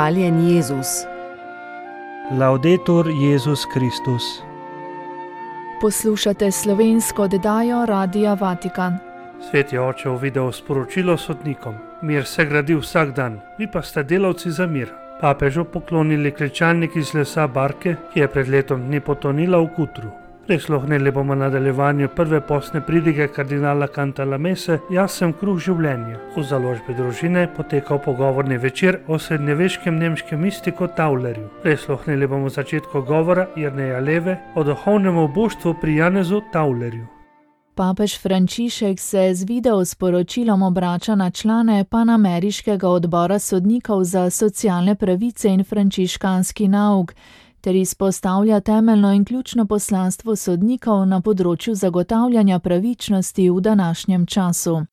Hvaljen Jezus. Laudetur Jezus Kristus. Poslušate slovensko oddajo Radia Vatikan. Svet je oče v video sporočilo sodnikom: Mir se gradi vsak dan, vi pa ste delavci za mir. Papežu poklonili klečalnik iz lesa Barke, ki je pred letom dni potonila v Kutru. Prisluhnili bomo nadaljevanju prve posne pridige kardinala Kantala Mese, Jaz sem kruh življenja. V založbi družine potekal pogovorni večer o srednjeveškem nemškem mistiku Taulerju. Prisluhnili bomo začetku govora Jrneja Leve o duhovnem oboštvu pri Janezu Taulerju. Papež Frančišek se z video sporočilom obrača na člane panameriškega odbora sodnikov za socialne pravice in frančiškanski nauk ter izpostavlja temeljno in ključno poslanstvo sodnikov na področju zagotavljanja pravičnosti v današnjem času.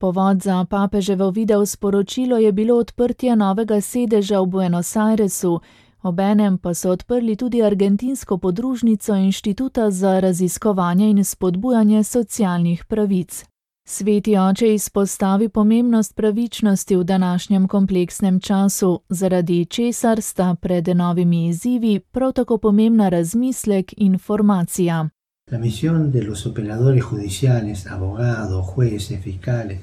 Povod za papeževo video sporočilo je bilo odprtje novega sedeža v Buenos Airesu, obenem pa so odprli tudi argentinsko podružnico Inštituta za raziskovanje in spodbujanje socialnih pravic. Sveti oče izpostavi pomembnost pravičnosti v današnjem kompleksnem času, zaradi česar sta pred novimi izzivi prav tako pomembna razmislek in formacija. La misión de los operadores judiciales, abogados, jueces, fiscales.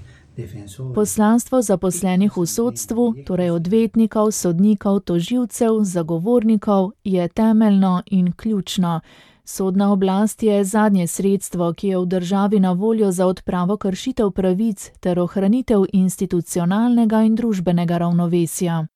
Poslanstvo zaposlenih v sodstvu, torej odvetnikov, sodnikov, toživcev, zagovornikov, je temeljno in ključno. Sodna oblast je zadnje sredstvo, ki je v državi na voljo za odpravo kršitev pravic ter ohranitev institucionalnega in družbenega ravnovesja.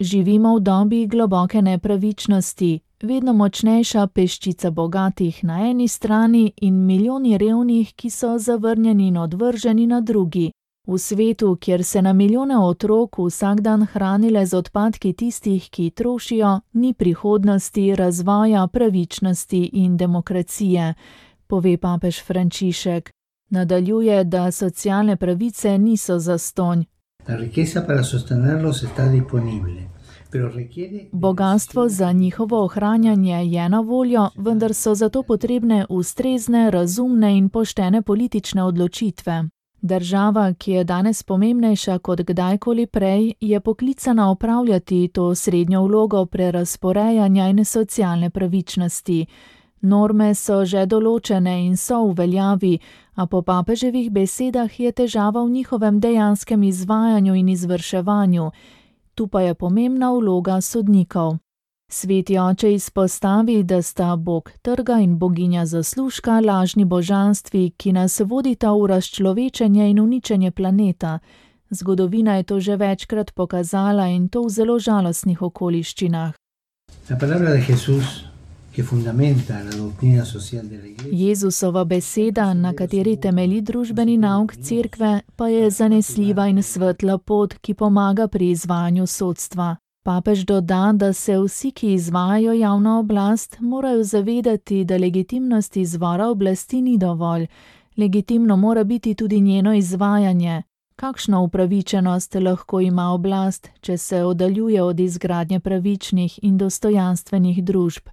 Živimo v dobi globoke nepravičnosti, vedno močnejša peščica bogatih na eni strani in milijoni revnih, ki so zavrnjeni in odvrženi na drugi. V svetu, kjer se na milijone otrok vsak dan hranile z odpadki tistih, ki trošijo, ni prihodnosti, razvoja, pravičnosti in demokracije, pove papež Frančišek. Nadaljuje, da socialne pravice niso zastonj. Bogatstvo za njihovo ohranjanje je na voljo, vendar so zato potrebne ustrezne, razumne in poštene politične odločitve. Država, ki je danes pomembnejša kot kdajkoli prej, je poklicana opravljati to srednjo vlogo prerasporejanja in socialne pravičnosti. Norme so že določene in so v veljavi, a po papeževih besedah je težava v njihovem dejanskem izvajanju in izvrševanju. Tu pa je pomembna vloga sodnikov. Sveti oče izpostavi, da sta bog trga in boginja zaslužka lažni božanstvi, ki nas vodita v razčlovečenje in uničenje planeta. Zgodovina je to že večkrat pokazala in to v zelo žalostnih okoliščinah. Jezusova beseda, na kateri temelji družbeni nauk cerkve, pa je zanesljiva in svetla pot, ki pomaga pri izvajanju sodstva. Papež doda, da se vsi, ki izvajajo javno oblast, morajo zavedati, da legitimnost izvora oblasti ni dovolj. Legitimno mora biti tudi njeno izvajanje. Kakšno upravičenost lahko ima oblast, če se oddaljuje od izgradnje pravičnih in dostojanstvenih družb?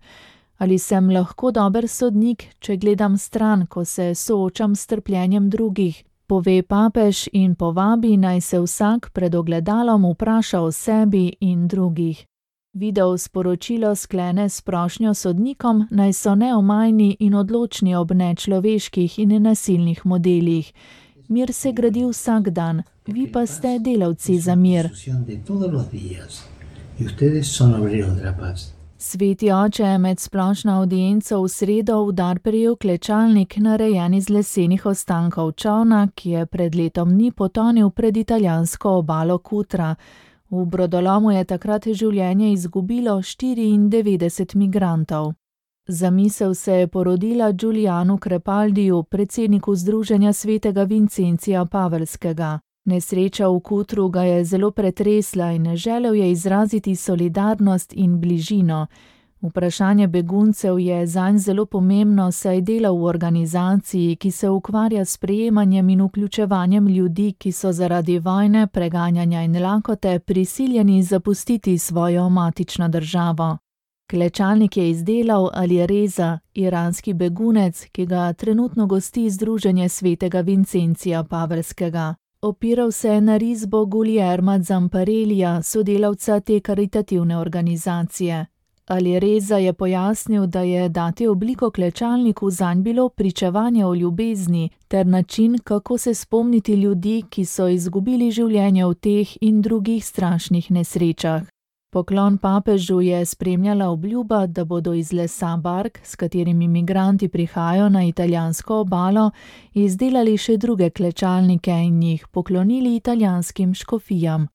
Ali sem lahko dober sodnik, če gledam stran, ko se soočam s trpljenjem drugih? Pove papež in povabi naj se vsak pred ogledalom vpraša o sebi in drugih. Video sporočilo sklene s prošnjo sodnikom, naj so neomajni in odločni ob nečloveških in nasilnih modelih. Mir se gradi vsak dan, vi pa ste delavci za mir. Sveti oče je med splošno audienco v sredo v dar prijel klečalnik, narejen iz lesenih ostankov čovna, ki je pred letom dni potonil pred italijansko obalo Kutra. V brodolomu je takrat življenje izgubilo 94 migrantov. Zamisel se je porodila Giulianu Crepaldiju, predsedniku Združenja svetega Vincencija Pavelskega. Nesreča v Kutru ga je zelo pretresla in želel je izraziti solidarnost in bližino. Vprašanje beguncev je zanj zelo pomembno, saj dela v organizaciji, ki se ukvarja s prejemanjem in vključevanjem ljudi, ki so zaradi vojne, preganjanja in lakote prisiljeni zapustiti svojo matično državo. Klečalnik je izdelal ali reza, iranski begunec, ki ga trenutno gosti Združenje svetega Vincencija Pavelskega. Opiral se je na risbo Guljerma Zamparelija, sodelavca te karitativne organizacije. Ali Reza je pojasnil, da je dati obliko klečalniku zanj bilo pričevanje o ljubezni ter način, kako se spomniti ljudi, ki so izgubili življenje v teh in drugih strašnih nesrečah. Poklon papežu je spremljala obljuba, da bodo iz lesa bark, s katerimi imigranti prihajajo na italijansko obalo, izdelali še druge klečalnike in jih poklonili italijanskim škofijam.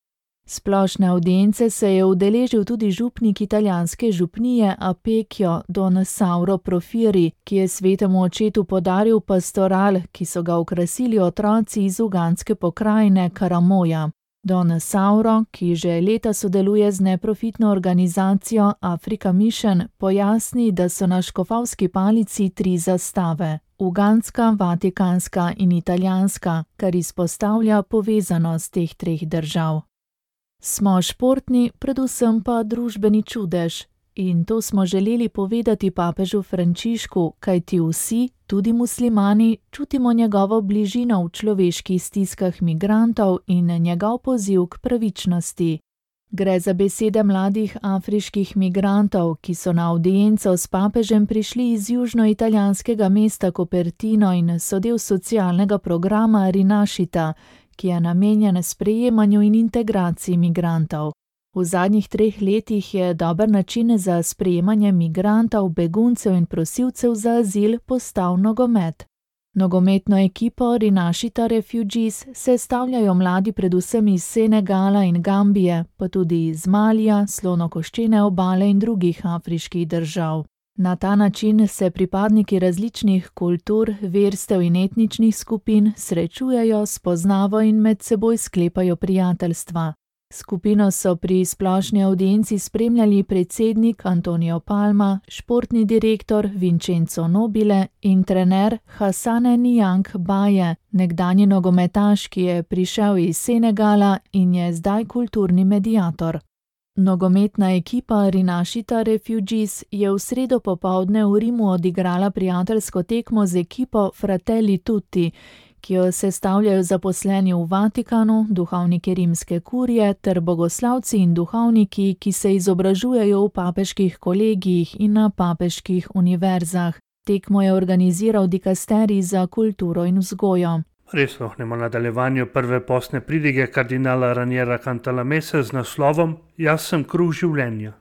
Splošne audience se je udeležil tudi župnik italijanske župnije Apekjo Don Sauro Profiri, ki je svetemu očetu podaril pastoral, ki so ga ukrasili otroci iz uganske pokrajine Karamoja. Don Sauro, ki že leta sodeluje z neprofitno organizacijo Afrika Mission, pojasni, da so na škofavski palici tri zastave: uganska, vatikanska in italijanska, kar izpostavlja povezanost teh treh držav. Smo športni, predvsem pa družbeni čudež, in to smo želeli povedati papežu Frančišku, kajti vsi, tudi muslimani, čutimo njegovo bližino v človeških stiskah migrantov in njegov poziv k pravičnosti. Gre za besede mladih afriških migrantov, ki so na audienco s papežem prišli iz južnoitalijanskega mesta Copertino in so del socialnega programa Rinašita, ki je namenjen sprejemanju in integraciji migrantov. V zadnjih treh letih je dober način za sprejemanje migrantov, beguncev in prosilcev za azil postal nogomet. Nogometno ekipo Rinašita Refugees sestavljajo mladi predvsem iz Senegala in Gambije, pa tudi iz Malija, slonokoščene obale in drugih afriških držav. Na ta način se pripadniki različnih kultur, verstev in etničnih skupin srečujejo, spoznavajo in med seboj sklepajo prijateljstva. Skupino so pri splošni audienci spremljali predsednik Antonijo Palma, športni direktor Vincenzo Nobile in trener Hasane Nijank Baje, nekdanji nogometaš, ki je prišel iz Senegala in je zdaj kulturni mediator. Nogometna ekipa Rinašita Refugees je v sredo popovdne v Rimu odigrala prijateljsko tekmo z ekipo Fratelli Tutti, ki jo sestavljajo zaposleni v Vatikanu, duhovniki rimske kurije ter bogoslavci in duhovniki, ki se izobražujejo v papeških kolegijih in na papeških univerzah. Tekmo je organiziral dikasterij za kulturo in vzgojo. Res ohnemo nadaljevanju prve posne pridige kardinala Ranjera Cantalamese z naslovom Jaz sem kruh življenja.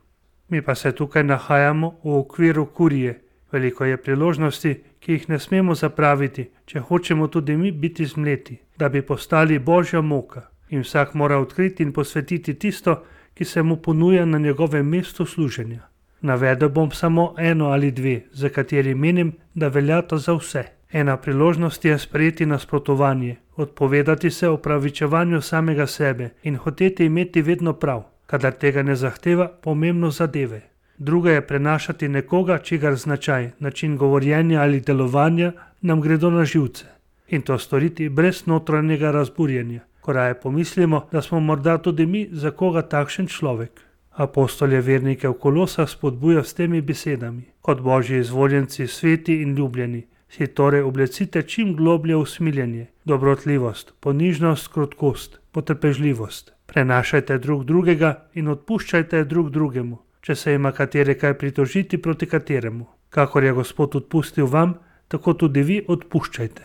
Mi pa se tukaj nahajamo v okviru kurije. Veliko je priložnosti, ki jih ne smemo zapraviti, če hočemo tudi mi biti zmleti, da bi postali božja moka. In vsak mora odkriti in posvetiti tisto, ki se mu ponuja na njegovem mestu služenja. Navedel bom samo eno ali dve, za kateri menim, da veljata za vse. Ena priložnost je sprejeti nasprotovanje, odpovedati se opravičevanju samega sebe in hoteti imeti vedno prav, kadar tega ne zahteva pomembno zadeve. Druga je prenašati nekoga, čigar značaj, način govorjenja ali delovanja nam gredo na živce. In to storiti brez notranjega razburjenja, ko raje pomislimo, da smo morda tudi mi za koga takšen človek. Apostol je vernike v kolosah spodbuja s temi besedami: Kot božji izvoljenci, sveti in ljubljeni, si torej oblecite čim globlje usmiljenje, dobrotljivost, ponižnost, krotkost, potrpežljivost. Prenašajte drug drugega in odpuščajte drug drugemu, če se ima katere kaj pritožiti proti kateremu. Kakor je Gospod odpustil vam, tako tudi vi odpuščajte.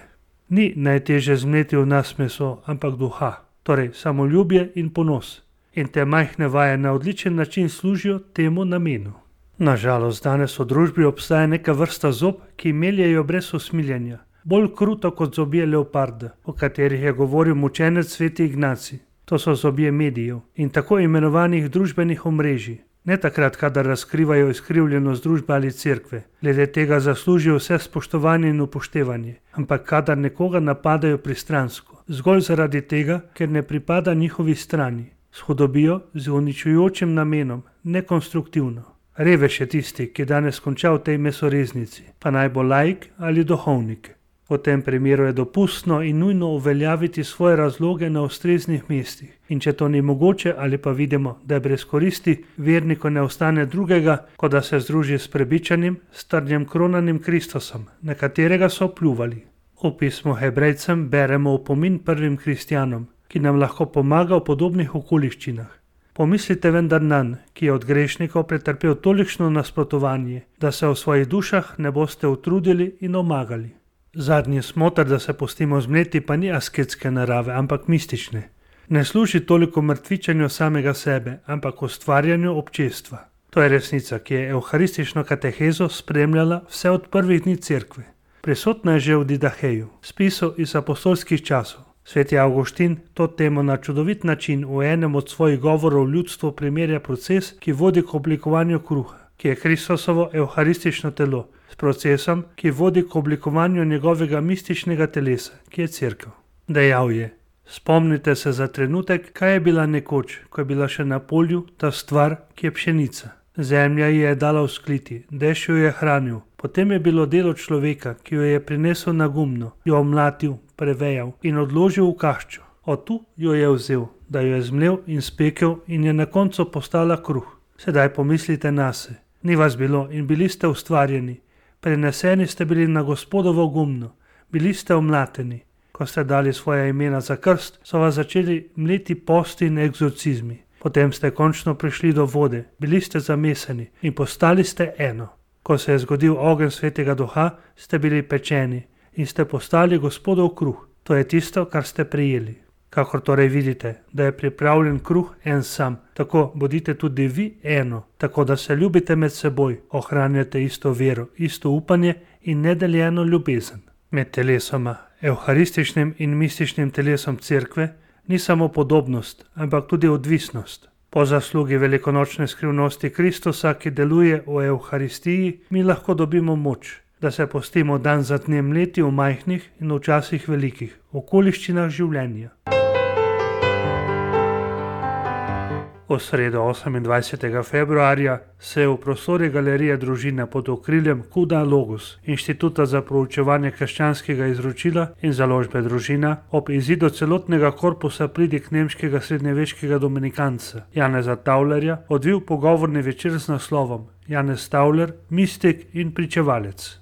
Ni najteže zmeti v nas meso, ampak duha, torej samoljubje in ponos. In te majhne vaje na odličen način služijo temu namenu. Nažalost, danes v družbi obstaja neka vrsta zob, ki meljejo brez usmiljenja, bolj kruto kot zobje leoparda, o katerih je govoril mučenec sveti Ignaci. To so zobje medijev in tako imenovanih družbenih omrežij. Ne takrat, kadar razkrivajo izkrivljenost družbe ali cerkve, glede tega zaslužijo vse spoštovanje in upoštevanje, ampak kadar nekoga napadajo pristransko, zgolj zaradi tega, ker ne pripada njihovi strani, shodobijo z uničujočim namenom, nekonstruktivno. Revež je tisti, ki danes konča v tej mesoreznici, pa naj bo laik ali duhovnik. V tem primeru je dopustno in nujno uveljaviti svoje razloge na ustreznih mestih, in če to ni mogoče ali pa vidimo, da je brez koristi, verniku ne ostane drugega, kot da se združi s prebičanim, strnjem kronanim Kristusom, na katerega so pljuvali. V pismu Hebrejcem beremo opomin prvim kristjanom, ki nam lahko pomaga v podobnih okoliščinah. Pomislite vendar na nan, ki je od grešnikov pretrpel tolikšno nasprotovanje, da se v svojih dušah ne boste utrudili in omagali. Zadnji smotr, da se pustimo zmleti, pa ni asketske narave, ampak mistične. Ne služi toliko mrtvičanju samega sebe, ampak ustvarjanju občestva. To je resnica, ki je evharistično katehezo spremljala vse od prvih dni cerkve. Prisotna je že v Didaheju, spisu iz apostolskih časov. Sveti Augustin to temo na čudovit način v enem od svojih govorov ljudstvu primerja proces, ki vodi k oblikovanju kruha, ki je Kristusovo evharistično telo, s procesom, ki vodi k oblikovanju njegovega mističnega telesa, ki je crkva. Dejal je: Spomnite se za trenutek, kaj je bila nekoč, ko je bila še na polju ta stvar, ki je pšenica. Zemlja ji je dala vzkliti, dež jo je hranil, potem je bilo delo človeka, ki jo je prinesel na gumno, jo omlatil, prevejal in odložil v kaščo. Od tu jo je vzel, da jo je zmlel in spekel in je na koncu postala kruh. Sedaj pomislite na se, ni vas bilo in bili ste ustvarjeni, preneseni ste bili na gospodovo gumno, bili ste omlateni. Ko ste dali svoje imena za krst, so vas začeli mleti posti in egzorcizmi. Potem ste končno prišli do vode, bili ste zameseni in postali ste eno. Ko se je zgodil ogenj svetega duha, ste bili pečeni in ste postali gospodov kruh. To je tisto, kar ste prijeli. Kakor torej vidite, da je pripravljen kruh en sam, tako bodite tudi vi eno, tako da se ljubite med seboj, ohranjate isto vero, isto upanje in nedeljeno ljubezen. Med telesoma, evharističnim in mističnim telesom cerkve, ni samo podobnost, ampak tudi odvisnost. Po zaslugi velikonočne skrivnosti Kristusa, ki deluje v Euharistiji, mi lahko dobimo moč, da se postimo dan za dnem leti v majhnih in včasih velikih okoliščinah življenja. V sredo 28. februarja se je v prostori galerije družine pod okriljem Kuda Logos, Inštituta za proučevanje krščanskega izročila in založbe družina, ob izidu celotnega korpusa pridik nemškega srednjeveškega dominikanca Janeza Taulerja odvil pogovorni večer z naslovom Janez Tauler, mistik in pričevalec.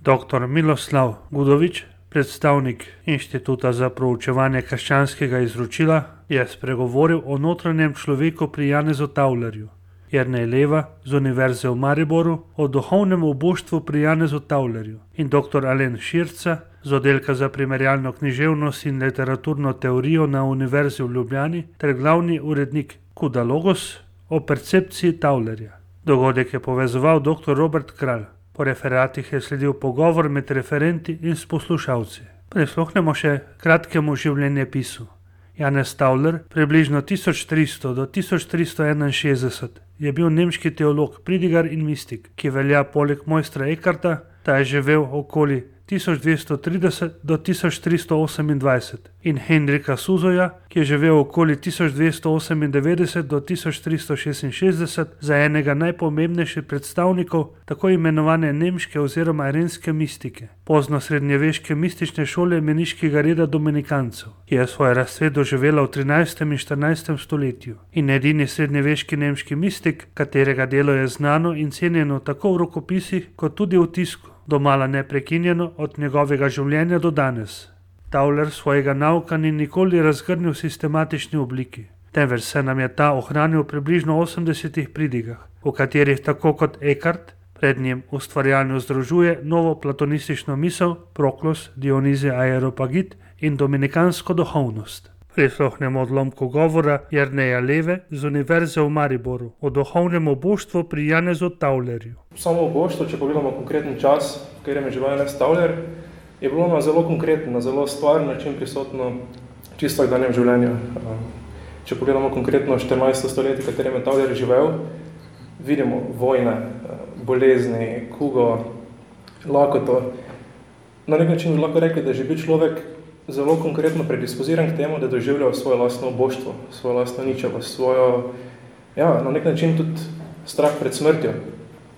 Dr. Miloslav Gudovič, predstavnik Inštituta za proučevanje krščanskega izročila, je spregovoril o notranjem človeku pri Janezu Taulerju. Jrnej Leva z Univerze v Mariboru o duhovnem oboštvu pri Janezu Taulerju in dr. Alen Širca z oddelka za primerjalno književnost in literaturno teorijo na Univerzi v Ljubljani ter glavni urednik Kuda Logos o percepciji Taulerja. Dogodek je povezoval dr. Robert Kralj. Po referatih je sledil pogovor med referenti in poslušalci. Prisluhnemo še kratkemu življenjepisu. Janez Tauler, približno 1300 do 1361, je bil nemški teolog, pridigar in mistik, ki velja poleg mojstra Ekarta, ta je živel okoli 1230 do 1328 in Henrika Suzoja, ki je živel okoli 1298 do 1366 za enega najpomembnejših predstavnikov tako imenovane nemške oziroma renske mistike, pozno srednjeveške mistične šole meniškega reda dominikancev, ki je svoj razcvet doživela v 13. in 14. stoletju in edini srednjeveški nemški mistik, katerega delo je znano in cenjeno tako v rokopisih kot tudi v tisku domala neprekinjeno od njegovega življenja do danes. Tauler svojega nauka ni nikoli razgrnil v sistematični obliki, temveč se nam je ta ohranil v približno 80 pridigah, v katerih tako kot Ekart pred njim ustvarjalno združuje novo platonistično misel, proklos, Dionize Aeropagit in dominikansko duhovnost. Prisluhnemo odlomku govora Jrneja Leve z Univerze v Mariboru o duhovnem oboštvu pri Janezu Taulerju. Samo oboštvo, če pogledamo konkreten čas, v katerem je živel Janez Tauler, je bilo na zelo konkreten, na zelo stvar način prisotno čisto v danjem življenju. Če pogledamo konkretno 14. stoletje, v katerem je Tauler živel, vidimo vojne, bolezni, kugo, lakoto. Na nek način lahko rekli, da je že bil človek zelo konkretno predispoziran k temu, da doživljajo svoje lastno boštvo, svojo lastno ničevo, svojo, ja, na nek način tudi strah pred smrtjo,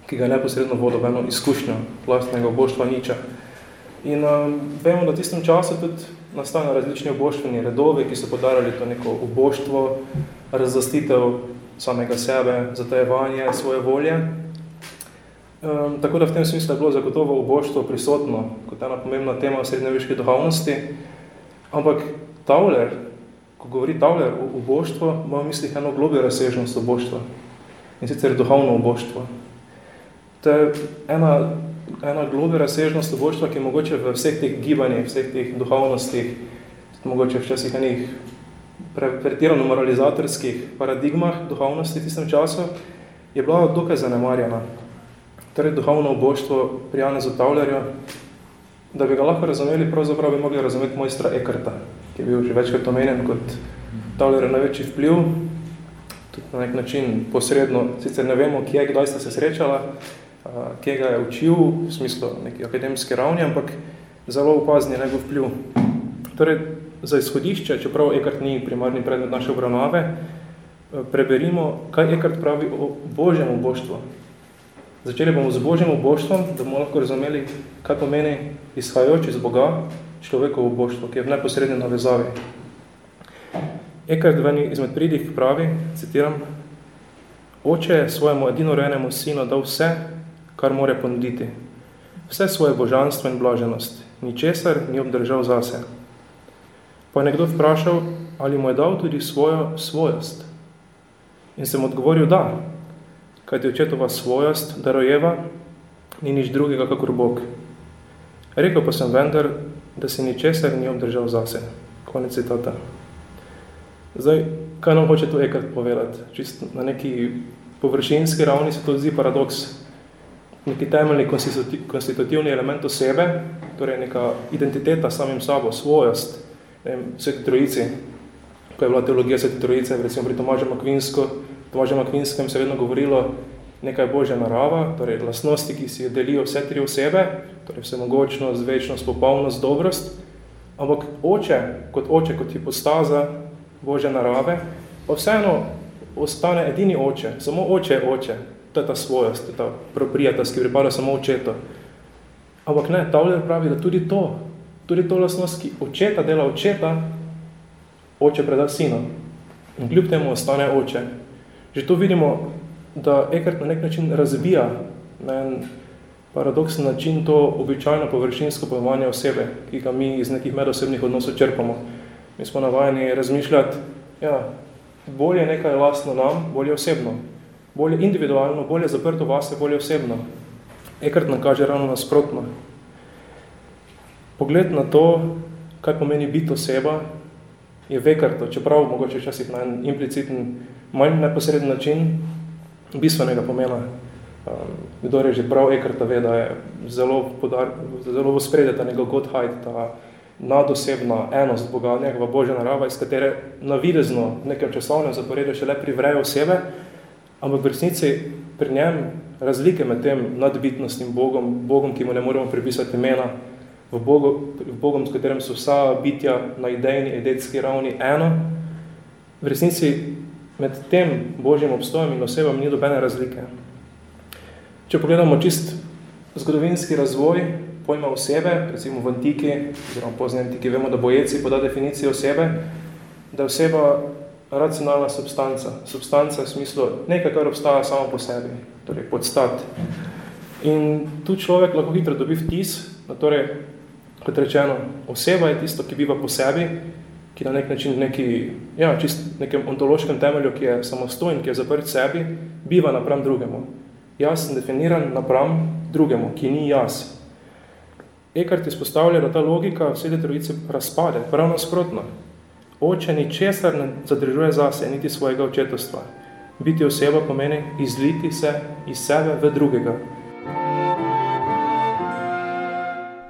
ki ga neposredno vodo v eno izkušnjo lastnega boštva niča. In um, vemo, da v tistem času tudi nastajajo različni oboštveni redovi, ki so podarali to neko oboštvo, razdostitev samega sebe, zatajevanje svoje volje. Um, tako da v tem smislu je bilo zagotovo oboštvo prisotno kot ena pomembna tema v srednjeveški duhovnosti. Ampak Tauler, ko govori Tauler o oboštvu, ima v mislih eno globjo razsežnost oboštva. In sicer duhovno oboštvo. To je ena, ena globja razsežnost oboštva, ki je mogoče v vseh teh gibanjih, vseh teh duhovnostih, mogoče včasih enih pre, pretirano moralizatorskih paradigmah duhovnosti v tistem času, je bila dokaj zanemarjena torej duhovno oboštvo pri Janezu Taulerju, da bi ga lahko razumeli, pravzaprav bi mogli razumeti mojstra Ekarta, ki je bil že večkrat omenjen kot Tauler največji vpliv, tudi na nek način posredno, sicer ne vemo, kje, kdaj sta se srečala, kje ga je učil, v smislu neki akademske ravni, ampak zelo opazni je njegov vpliv. Torej, za izhodišče, čeprav Ekart ni primarni predmet naše obravnave, preberimo, kaj Ekart pravi o Božjem oboštvu, Začeli bomo z Božjim oboštvom, da bomo lahko razumeli, kaj pomeni izhajajoč iz Boga človekovo oboštvo, ki je v neposredni navezavi. Ekart v izmed pridih pravi, citiram, Oče je svojemu edinorenemu sinu dal vse, kar more ponuditi. Vse svoje božanstvo in blaženost. Ničesar ni obdržal zase. Pa je nekdo vprašal, ali mu je dal tudi svojo svojost. In sem odgovoril, da, kajti očetova svojost darojeva ni nič drugega, kakor Bog. Rekel pa sem vendar, da se ničesar ni obdržal zase. Konec citata. Zdaj, kaj nam hoče to ekrat povedati? Čist na neki površinski ravni se to zdi paradoks. Neki temeljni konstitutivni element osebe, torej neka identiteta samim sabo, svojost, ne vem, sveti trojici, ko je bila teologija sveti trojice, recimo pri Tomažem Akvinsko, Tomažem Akvinskem se je vedno govorilo nekaj božja narava, torej lastnosti, ki si delijo vse tri osebe, torej vsemogočnost, večnost, popolnost, dobrost, ampak oče, kot oče, kot hipostaza božje narave, pa vseeno ostane edini oče, samo oče je oče, to je ta svojost, to je ta proprijatost, ki pripada samo očeto. Ampak ne, Tauler pravi, da tudi to, tudi to lastnost, ki očeta dela očeta, oče preda sino. In kljub temu ostane oče. Že to vidimo, da Ekart na nek način razbija na en paradoksen način to običajno površinsko pojmovanje osebe, ki ga mi iz nekih medosebnih odnosov črpamo. Mi smo navajeni razmišljati, ja, bolje nekaj lastno nam, bolje osebno, bolje individualno, bolje zaprto vase, bolje osebno. Ekart nam kaže ravno nasprotno. Pogled na to, kaj pomeni biti oseba, je vekarto, čeprav mogoče včasih na en impliciten manj neposreden način bistvenega pomena. Um, kdo je že prav Ekarta ve, da je zelo, podar, zelo v spredje ta njegov Godheit, ta nadosebna enost Boga, njegova Božja narava, iz katere navidezno v nekem časovnem zaporedju še le privrejo osebe, ampak v resnici pri njem razlike med tem nadbitnostnim Bogom, Bogom, ki mu ne moremo pripisati imena, v, Bogu, v Bogom, s katerem so vsa bitja na idejni, edetski ravni eno, v resnici med tem božjim obstojem in osebam ni dobene razlike. Če pogledamo čist zgodovinski razvoj pojma osebe, recimo v antiki, oziroma pozne antiki, vemo, da bojeci poda definicijo osebe, da je oseba racionalna substanca. Substanca v smislu nekaj, kar obstaja samo po sebi, torej podstat. In tu človek lahko hitro dobi vtis, da torej, kot rečeno, oseba je tisto, ki biva po sebi, ki na nek način neki, ja, čist nekem ontološkem temelju, ki je samostojen, ki je zaprt sebi, biva napram drugemu. Jaz sem definiran napram drugemu, ki ni jaz. Ekart izpostavlja, da ta logika vse te trojice razpade, prav nasprotno. Oče ni česar ne zadržuje zase, niti svojega očetostva. Biti oseba pomeni izliti se iz sebe v drugega.